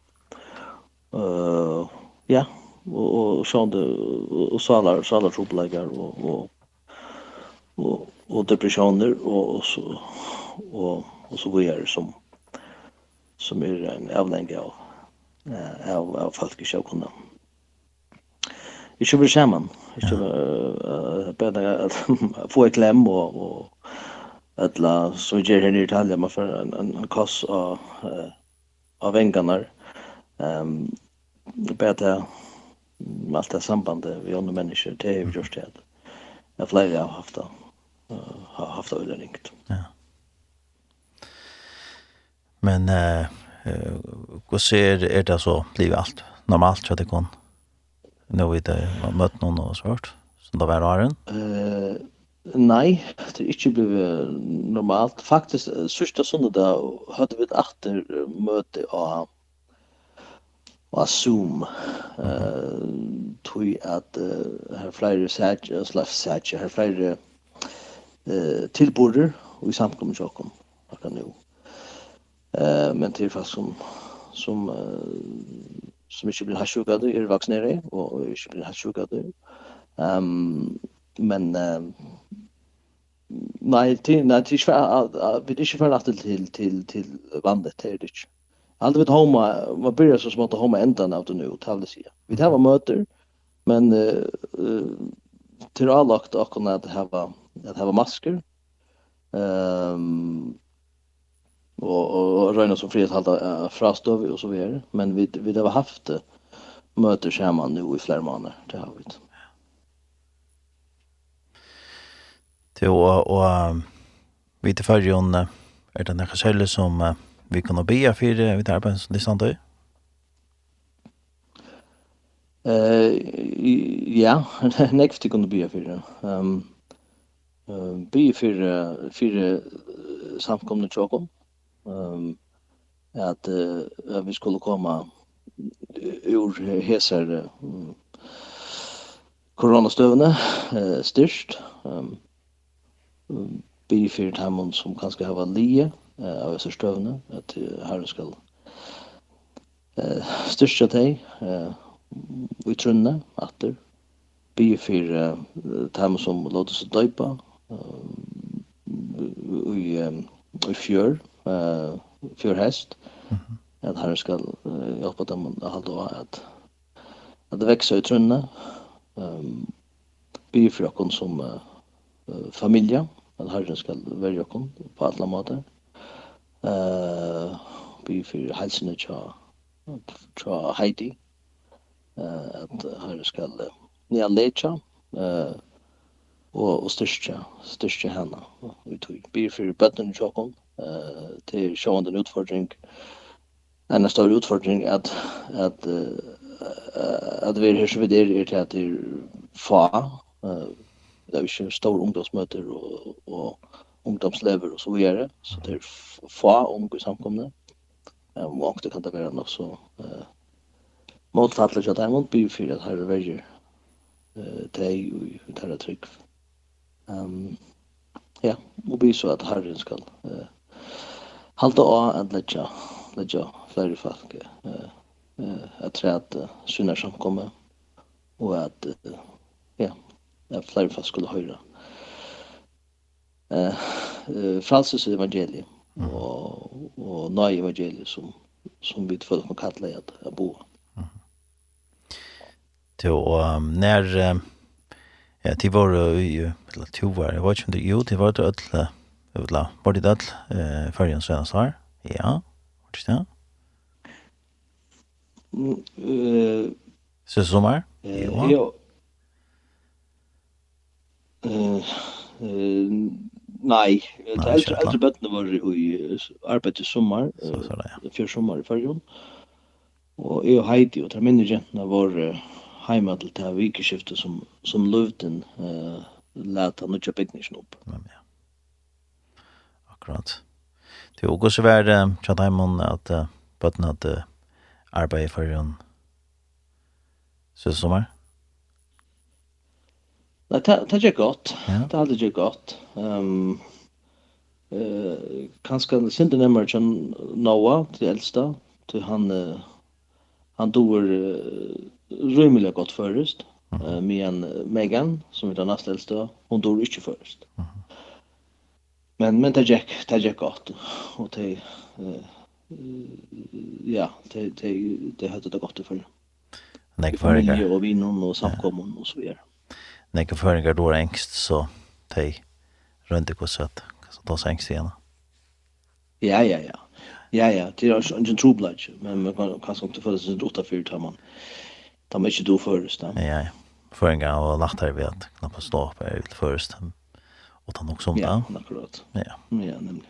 uh, ja, og og sånn det og salar salar troblegar og og og og depressioner og og så og og så vidare som som er en avlenge av av av folkesjåkunnan ikke blir sammen. Ikke uh, bedre at få et klem og, og etla som gjør henne i Italia, man får en, en, en kass av, uh, av vengene. Um, bedre med alt det sambandet vi andre mennesker, det er vi gjort det. Det er flere har haft det, uh, har haft det veldig ringt. Ja. Men uh, hvordan ser er det så, blir alt normalt for det kunne? nå i det møtt noen og svart, som det var Aron? Uh, nei, det er ikke blevet normalt. Faktisk, sørste søndag da, hadde vi et atter møte av av Zoom. Eh uh, tog at uh, her flere sætje, slags sætje, her flere eh tilborder og i samkommer sjokken akkurat nå. Eh men det er faktisk som som uh, som ikke blir hasjukade, er vaksinere, og ikke blir hasjukade. Um, men um, nei, til, nei, til ikke vi er ikke for til, til, til, til vandet, det er det ikke. Alt vet homa, man byrjar så smått å homa endan av det nu, tal det sier. Vi tar møter, men uh, uh, til avlagt akkurat at hava, at hava masker, um, och och röna så frihet halda äh, frastöv och så vidare men vi vi det har haft møter scheman nu i flere månader det har vi det och och vi det för Jon är det några källor som vi kan be för vi där på en sant då Eh ja, next kunde be för. Ehm eh be för för samkomna chokom um, at, uh, vi skulle komma ur hesar uh, koronastövene uh, styrst. Um, bifyrt hemmon som kanskje hava lije uh, av dessa stövne at uh, herren skal uh, styrsta deg uh, vi trunne, atter, bi for uh, som låter sig døypa uh, i, um, i fjør, eh för häst att han ska hjälpa dem att hålla att att växa i trunna Um, bi för kon som uh, familja at herren skal være kon på alle måter. Uh, bi for helsene och tja Heidi eh att herren uh, nya lecha uh, og, og styrka styrka henne vi tog. Bi för bötten och Eh det är ju en utfordring. En stor utfordring att att att vi hörs så vid det är till att det är fa det är ju stor ungdomsmöter och och ungdomslever och så vidare så det är fa i samkomne. Ehm och det kan det vara något så eh motfallet att jag mot blir för att här väger eh det är ju det här tryck. Ehm ja, mobil så att herren skal eh halda av at leggja, leggja flere folk eh, at træde synder samkommet, og at, ja, at flere folk skulle høre eh, Francis evangeliet, og, og nøye evangeliet som, som vi føler kan kalle at jeg bor. Jo, og når, ja, til var jo, eller til var, jeg vet ikke om det, jo, til var det ødelig, Utla, var det dødl eh, før en senest her? Ja, var det ikke det? Uh, Siste sommer? Uh, ja. Uh, uh, nei, de eldre, eldre bøttene var i arbeid i sommer, så, så det, ja. før sommer i Førjon. Og jeg og Heidi og Tramini jentene var uh, hjemme til det her vikeskiftet som, som løvden uh, lät han utja bygningen opp. Ja, ja akkurat. Det er også vært uh, tjatt heimann at uh, bøtten at uh, arbeid for en søsommer. Nei, det, er ikke godt. Ja. Det hadde ikke godt. Um, uh, kanskje han sinte nemmer til Noah, til eldsta, til han, uh, han doer uh, rymelig godt først. Mm. Uh, Megan, Megan, som er den neste eldsta, hun doer ikke først. Mm -hmm. Men men det gick det gick gott och det eh ja, det det det hade det gott för. Nej, för det. Och vi någon och samkommun och så vidare. Nej, för det då ängst så det runt det så att så då sänks igen. Ja, ja, ja. Ja, ja, det är ju en true blood men man kan kanske inte få det så åtta för tar man. Tar man inte då först. Ja, ja. För en gång och natt här vet knappt stå på ut först. Mm utan något sånt. Ja, akkurat. Ja, ja nämligen.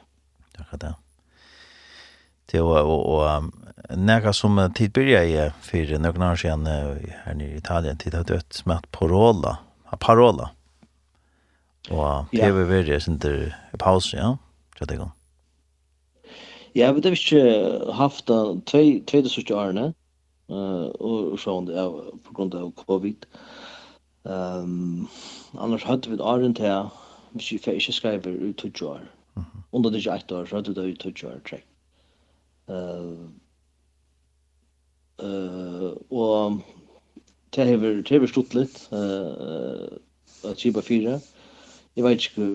Tack att det. Det var och, och några som tid börjar i för några år sedan här nere i Italien tid har dött smärt parola. Parola. Och det var väl inte paus, ja. Så det går. Ja, vi har ikke haft det tve, tve til sørste årene, uh, og så det er på grunn av covid. Um, annars hadde vi et åren til hvis vi ikke skriver i tøtje år. Under det ikke ett år, så hadde det ut tøtje år, trekk. Og det har det hever stått litt, uh, at kipa fire. Jeg vet ikke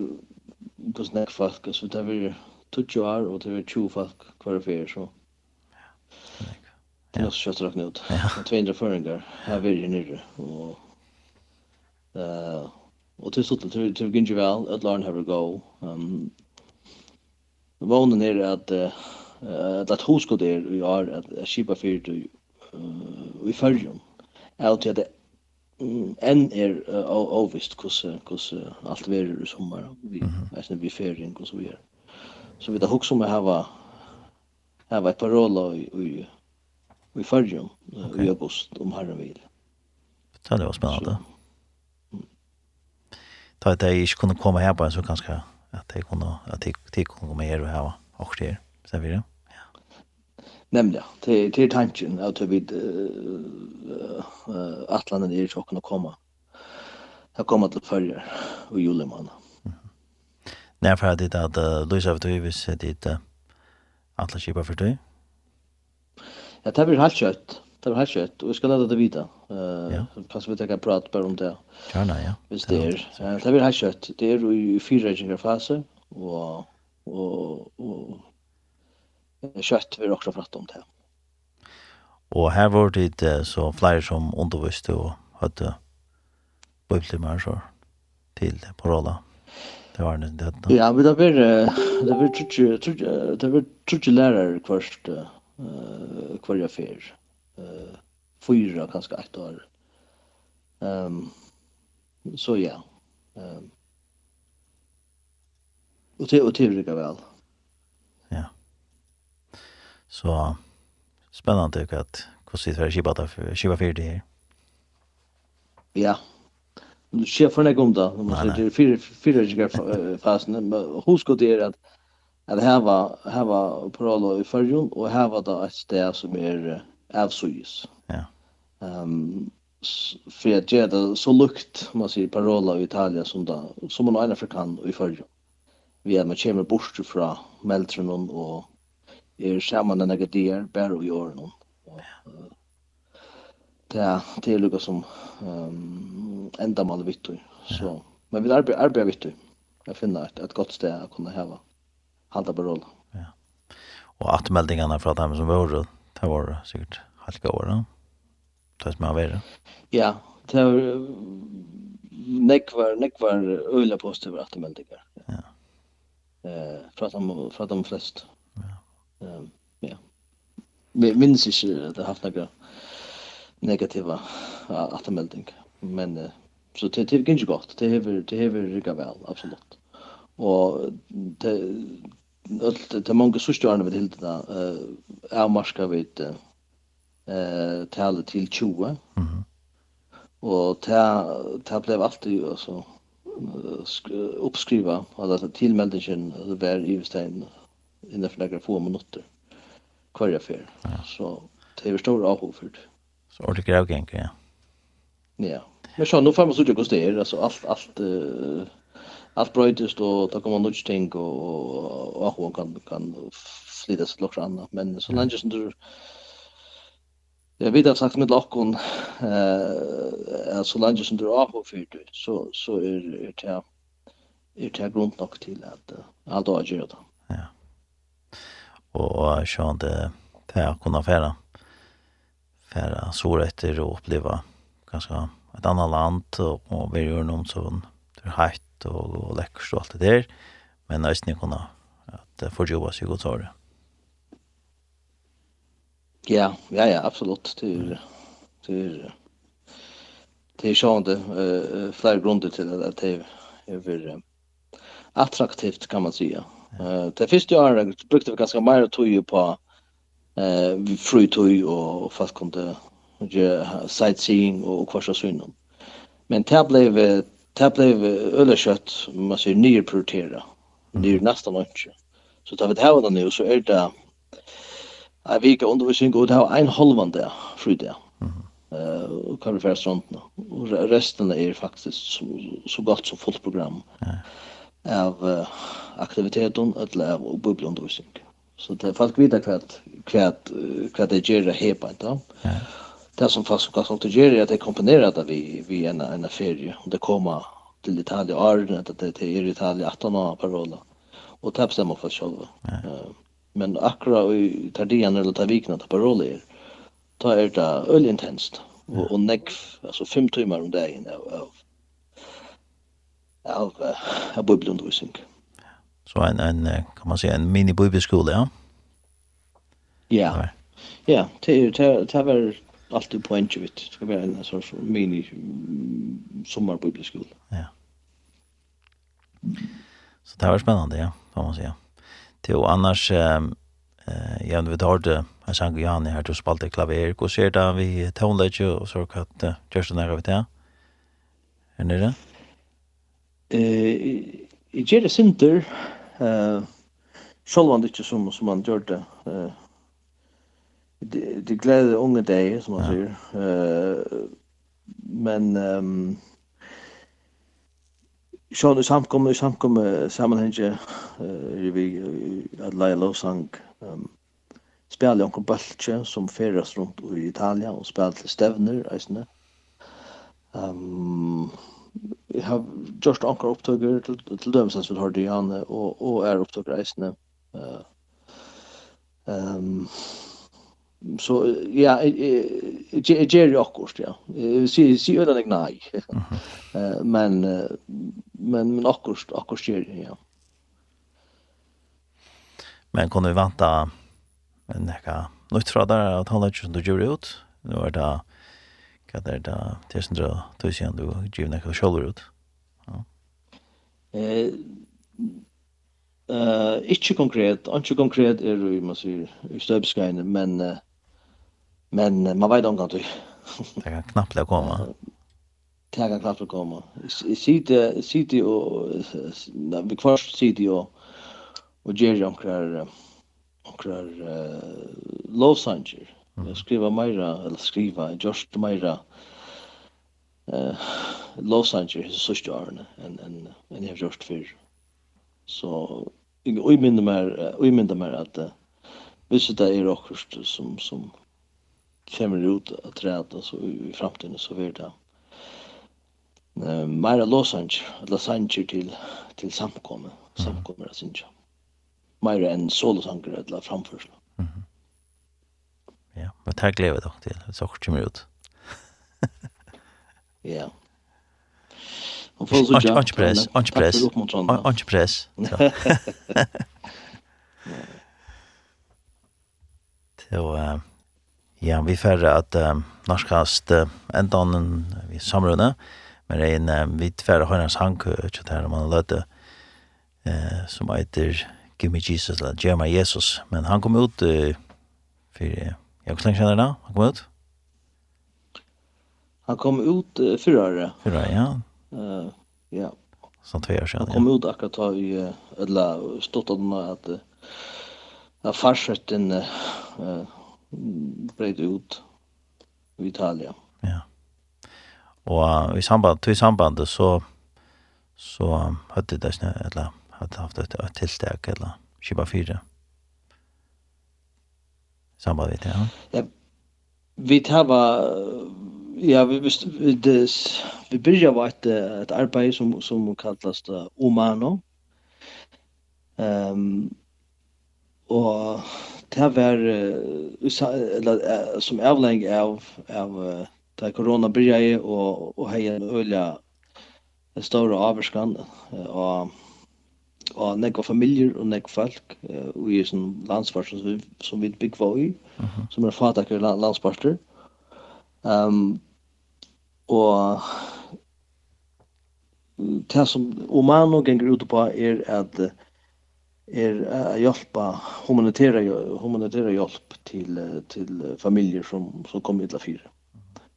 hvordan det er folk, så det er 20 år, og det er 20 folk hver fyr, så. Det er også kjøtt rakna ut. Ja. 200 føringer, her vil jeg nere, og Och till så till till Ginge väl att learn how to go. Um vånen er att eh att hus går der vi har att skipa för till vi följer. Allt det en är ovist kus kus allt ver i sommar vi nästan vi ferien kus vi är. Så vi tar hugsa om att ha ha ett parola i i följer i august om herren vill. Det var spännande. Så ta att jag inte kunde komma här på en så kanske att jag kunde att jag kunde komma här och här och det så vidare. Ja. Nämligen till till tanken att vi eh att landen är så kunde komma. Jag kommer till förra och julemanna. När för att det att vet du Davis det att alla skipar för dig. Ja, det blir helt kött. Det var helt kött och jag ska lära det vita. Eh pass vi tänka prata bara om det. Gärna ja. Visst det är. Det blir helt kött. Det är i fyra olika faser och och och kött vi också prata om det. Och här var det så fler som undervisste och hade bibeltimmar så till på rolla. Det var det det. Ja, men det var det var tror jag tror det var tror jag lärare kvart eh kvar jag fer eh fyra kanske ett år. Ehm så ja. Ehm Och det och det brukar väl. Ja. Så spännande tycker att hur sitter det skipa för skipa för det. Ja. Du ser för när då, om man säger fyra fyra gigar fasen, men hur ska det att att här var här var Prolo i förrjun och här var det ett ställe som är avsuges. Ja. Ehm för att det är så lukt man säger parola i Italien som då som man ägnar för kan i förr. Vi är med kommer bort från Meltron och är samman den där där bär och gör någon. Det det är lukar som um, enda mal vitt så men vi arbetar arbetar vitt. Jag finner ett ett gott ställe att kunna häva. på parola. Ja. Och att meldingarna från dem som var runt Det var sikkert halka år, da. Det som har vært. Ja, det var nekvar, nekvar øyla positive attermeldinger. Ja. Eh, fra dem, fra dem flest. Ja. Um, ja. Vi minns ikke at det har haft noen negativa attermeldinger. Men uh, så det det gick inte gott. Det har det har riggat väl absolut. Och det det er mange sørstjørne ved det eh är marska ved eh tale till 20. Mhm. Och ta ta blev alltid alltså uppskriva alltså tillmeldingen det var i Stein innan för några få minuter kvar Ja. Så det är stor avhoffert. Så det grej gänga ja. Ja. Men så nu får man så det går det alltså allt allt allt bröjtest och då kommer något ting och och hon kan kan slita sig lockar annat men så länge som du Jag vet att sagt med lockon eh så länge som du har på för det så så är det här är det grund nog till att allt har gjort det. Ja. Och så inte det här kunna färra färra så rätter och uppleva ganska ett annat land och vi gör någon sån för hett fint og, og lekkert og alt det der. Men jeg synes ikke at får jobba sig godt har. Ja, ja, ja, absolutt. Det er, det er, det er sånn det uh, flere grunder til at det er veldig attraktivt kan man säga. Eh det första året brukte vi ganska mer tog ju på eh frutoj och fast kunde ge sightseeing och kvarsa synon. Men det blev det blev ölerkött man ser nyer prioritera. Det är nästan inte. Så tar vi det här nu så är det Jag vet inte undervisning går det har en halvan där fridag. Eh och kan vi för sånt Och resten är faktiskt så så gott som fullt program. Av aktiviteten eller av bubbelundervisning. Så det folk vidare kvart kvart kvart det ger det här på inte det som fast kan sånt är att det komponerar det vi vi en en ferie och det kommer till Italien Arden att det är Italien 18 år parola och det bestämmer för själva. Men akkurat i Tardian eller Tavikna ta parola är ta är det öl intenst och, och neck alltså fem timmar om dagen av av av bibelundervisning. Så en en kan man säga en mini bibelskola ja. Ja. Ja, det det det var allt på en tjuvit. Det ska vara en sorts mini sommarbibelskola. Ja. Så det här var spännande, ja, får man säga. Det och annars eh jag vet har det jag sang Johan här till spalta klaver och ser det vi tonläge och så att just den här vet jag. Är det det? Eh i det Center eh Självan det inte som som man det. eh det de glädje unga dagar som man säger. Eh men ehm Sjón er samkomu samkomme samanhengi uh, vi at leie lovsang um, spela onkur baltje som ferast rundt i Italia og spela til stevner, eisne. Um, jeg har gjort onkur opptøkker til, til dømsens vi har Diane og, og er opptøkker eisne. Uh, um, så ja jag ger ju också ja. Se se ödan jag nej men men men också också ger ja. Men kunde vi vänta en näka nytt från där att hålla ju under jury ut? Nu är det vad är det det är då tusen du ju näka shoulder ut? Ja. Eh eh ikkje konkret, inte konkret er i man sier i støpskeine, men uh, Men man vet om till. det kan knappt det komma. Det kan knappt det komma. Sitte sitte och vi kvar sitte och och ger jag uh, några lovsanger. Jag skriver mera eller skriva just mera eh lovsanger så stjärn en en en jag just för. Så jag minns mer jag minns mer att Visst det är också som som kommer ut att träda så i framtiden så blir det eh mera losange losange till till samkomma samkomma det syns mera en solosanger eller framförsel Mhm. ja vad tack lever dock till så kommer ut ja Och får så jag. Anche press, anche press. Anche press. Så. eh Ja, vi får at uh, norskast uh, enda annen vi samrunde, men det er en uh, vi færre høyrens hank, ikke det her man løte, uh, som heter Give Me Jesus, eller Give Me Jesus, men han kom ut uh, for, uh, ja, hvor lenge kjenner det da? Han kom ut? Han kom ut uh, fyrra år. Fyrra, ja. Uh, ja. Sånn tve år siden, ja. Han kom ut akkurat da vi, eller stått av den at, uh, at farsetten, uh, breit ut i Italia. Ja. Og i samband, til samband så så hadde det snø, eller hadde haft et, et tiltak, eller skipa fire. Samband vidt, ja. Ja, vi tar ja, vi, vi, des, vi byrja var et, et arbeid som, som kallast Omano. Um, og det var uh, eller, uh, som avleng av, av uh, da korona byrja og, og hei en øyla større uh, og og nekva familier og nekva folk og i sånn landsparster som, som vi byggva i, uh -huh. som er fatakker landsparster. Um, og det som Omano ganger ut på er at uh, er att hjälpa humanitære humanitära hjälp till till familjer som som kommer illa fyra.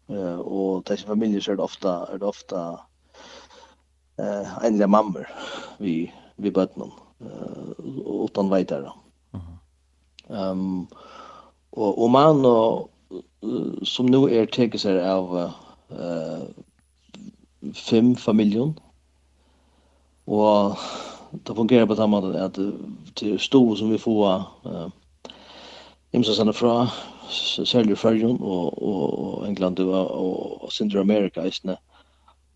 Eh och dessa familjer så är det ofta är det ofta eh enliga mamma vi vi barnen eh utan vidare. Ehm och og man och som nu är tegas är av eh fem familjer och det fungerar på den måten att till stor som vi får eh imsa såna fra säljer färjon og, och och England och och Central America istället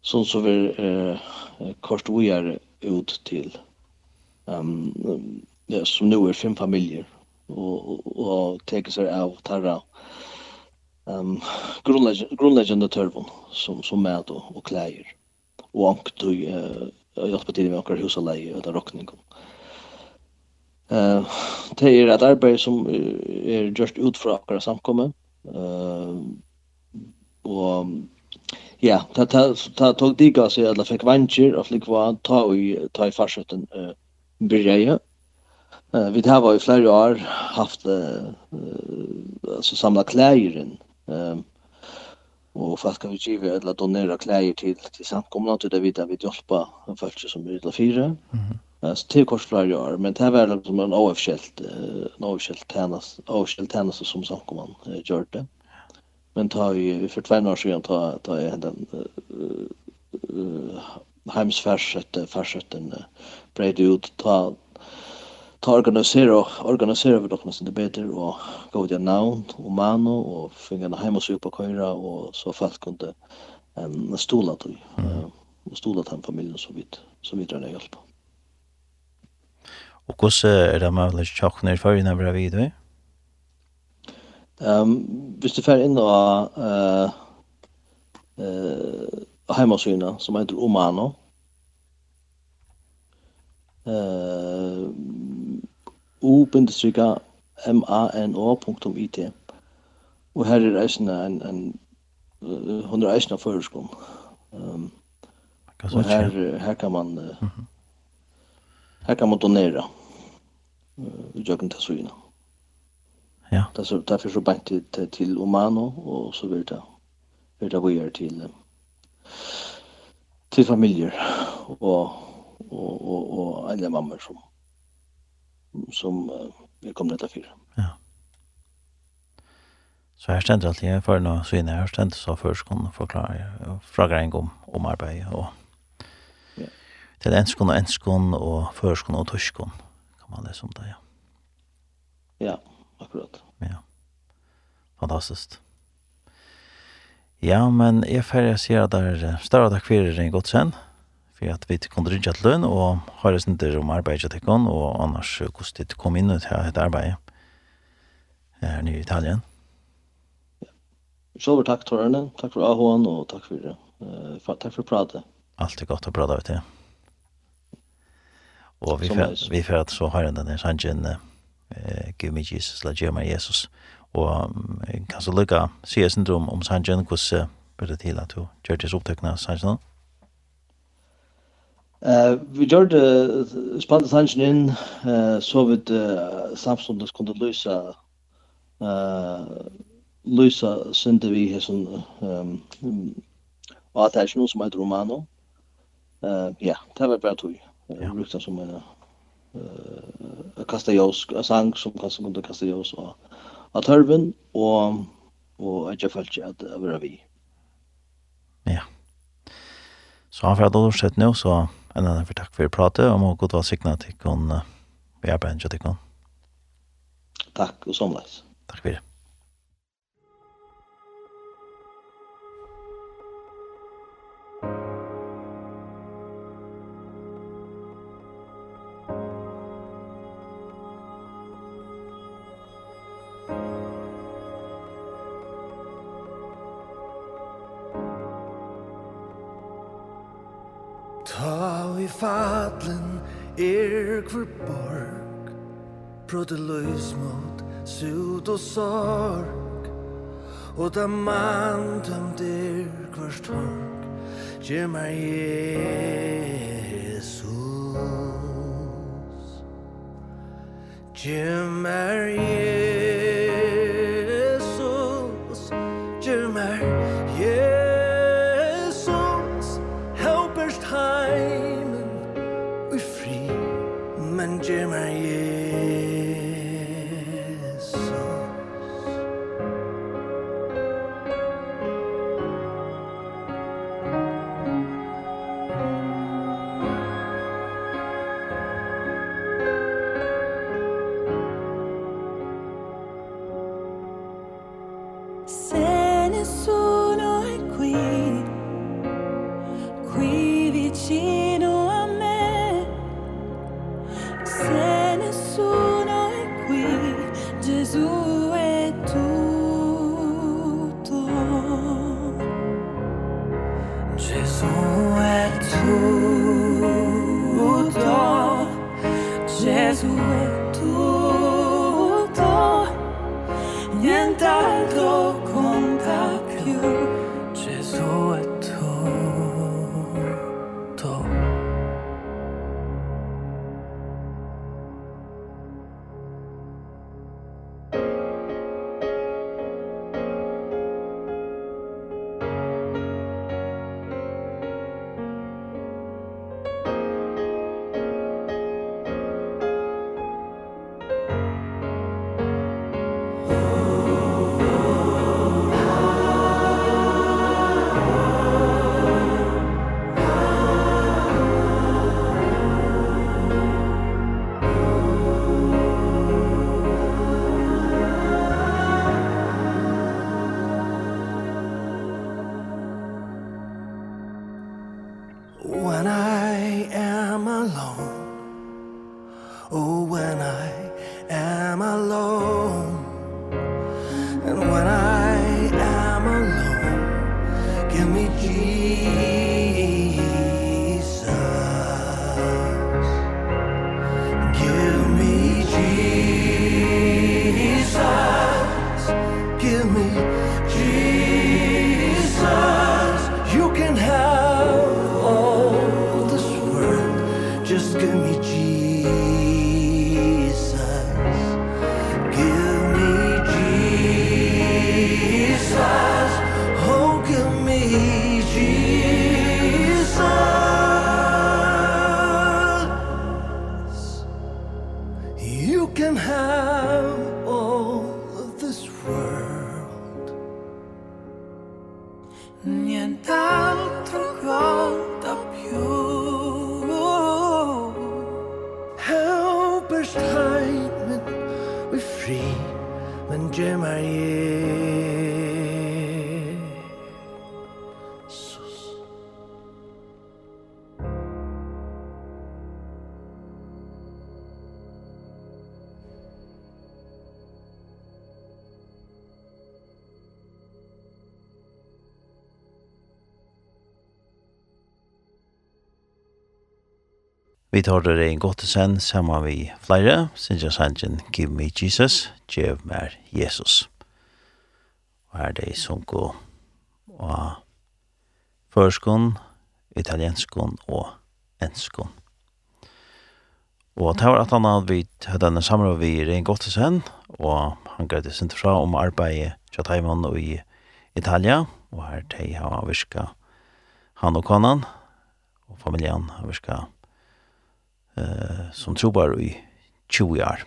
så så vi eh kort vi er ut till ehm ja som nu är fem familjer och och teker seg av tarra ehm grunnleggende grundläggande som som mat och, og kläder. Och ankt och hjelpa til med okkar hus og den rokningen. Uh, det er et arbeid som er gjørst ut fra akkurat samkommet. Uh, og ja, ta ta ta tog diga så jag fick vanger och fick vara ta i ta i farsöten eh byrja. Eh vi har varit flera år haft eh så samla kläder. Ehm och fast har ju givit eller donera kläder till till samkomna till det vidare vi hjälpa folk som är ute fyra. Mm. Alltså till korsflyer gör men det här var liksom en oavskilt en oavskilt tennis, oavskilt tennis som samkomna gör det. Men ta ju för två år sedan ta ta den eh heimsfärssätt färssätten bredd ut ta ta organisera organisera vi dock måste det bättre och gå till namn och man och finna en hem och supa köra och så fast kunde en stola till och stola till familjen så vitt så vitt den hjälp. Och hur är det med att chocka ner för när vi är vidare. Ehm visst det för in då eh eh hemmasyna som heter Omano. Eh u-mano.it og her er eisene en, en hun er eisene føreskom um, og her, her kan man uh, her kan man donera uh, jøkken til søgene ja. Det er så bant til, til, Omano og så vil det vil det vi er til til familier og og og og alle mammor som som vi kommer detta för. Ja. Så her stender alltid jag för några syner. Her stender så först forklare og fråga en gång om arbeid og ja. till enskon och enskon och förskon og torskon kan man lese om det, ja. Ja, akkurat. Ja. Fantastisk. Ja, men jeg ferdig sier at det er større takk for det, Godt sen for at vi kunne rinja til løn, og har det snitter om arbeidet til kon, og annars hvordan det kom inn til et arbeidet her nye i Italien. Sjølver takk, Torrene. Takk for AHN, og takk for, uh, for, takk for pratet. Alt er godt å prate, vet du. Og vi fer, vi fer at så har den der sangen eh, Give me Jesus, la give Jesus. Og kan så lukka sier syndrom om sangen, hvordan blir det til at du gjør det opptøkene? Eh vi gjorde spalt sanchen in eh så vid Samsung det kunde lösa eh lösa synte vi här som ehm att det är som ett romano. Eh ja, det var bara tog. Ja, lukta som en eh kasta jos sang som kanske kunde kasta jos och att hörven och och jag följde att vara vi. Ja. Så han får då sett nu, så en annen för tack för att prata om och god var signa till kon vi är på en Tack och somlas. Tack for det. sorg Og da man tømter kvart torg Gjer meg Jesus. Gjer meg Jesus tentar lo con più Gesù è Først heit, men vi fri, men gjemmer jeg. Vi tar det en godt sen sammen vi flere, synes jeg sannsyn, give me Jesus, gjev mer Jesus. Og her er det som sunko og førskon, italienskon og enskon. Og det var at han hadde vi hadde denne samråd vi Rein Gottesen, og han greide sin fra om arbeidet til Taiwan og i Italia, og her til har virka han og konan, og familien har virka eh, som trobar i 20 år.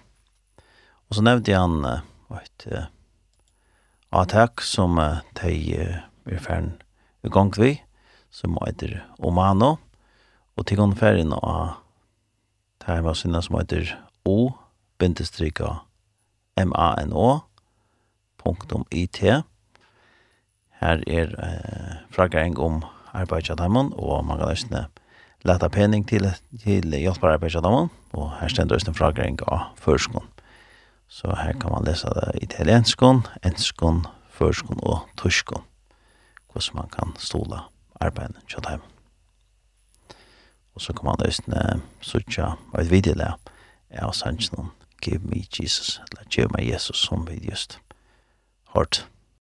Og så nevnte han eh, et eh, som uh, de uh, er ferden i gang vi, som heter Omano, og til gang ferden av det her var sinne som heter O, bindestrykka M-A-N-O, punktum IT. Her er eh, fraggering om arbeidsjadheimen, og man kan løsne leta pening til, til hjelpararbeid av og her stender det en fragring av førskån. Så her kan man lese det italienskon, enskon, førskon og torskån, hvordan man kan stola arbeidet til dem. Og så kan man løsne suttja og et videolag av sannsjonen Give me Jesus, eller Give me Jesus, som vi just hørt.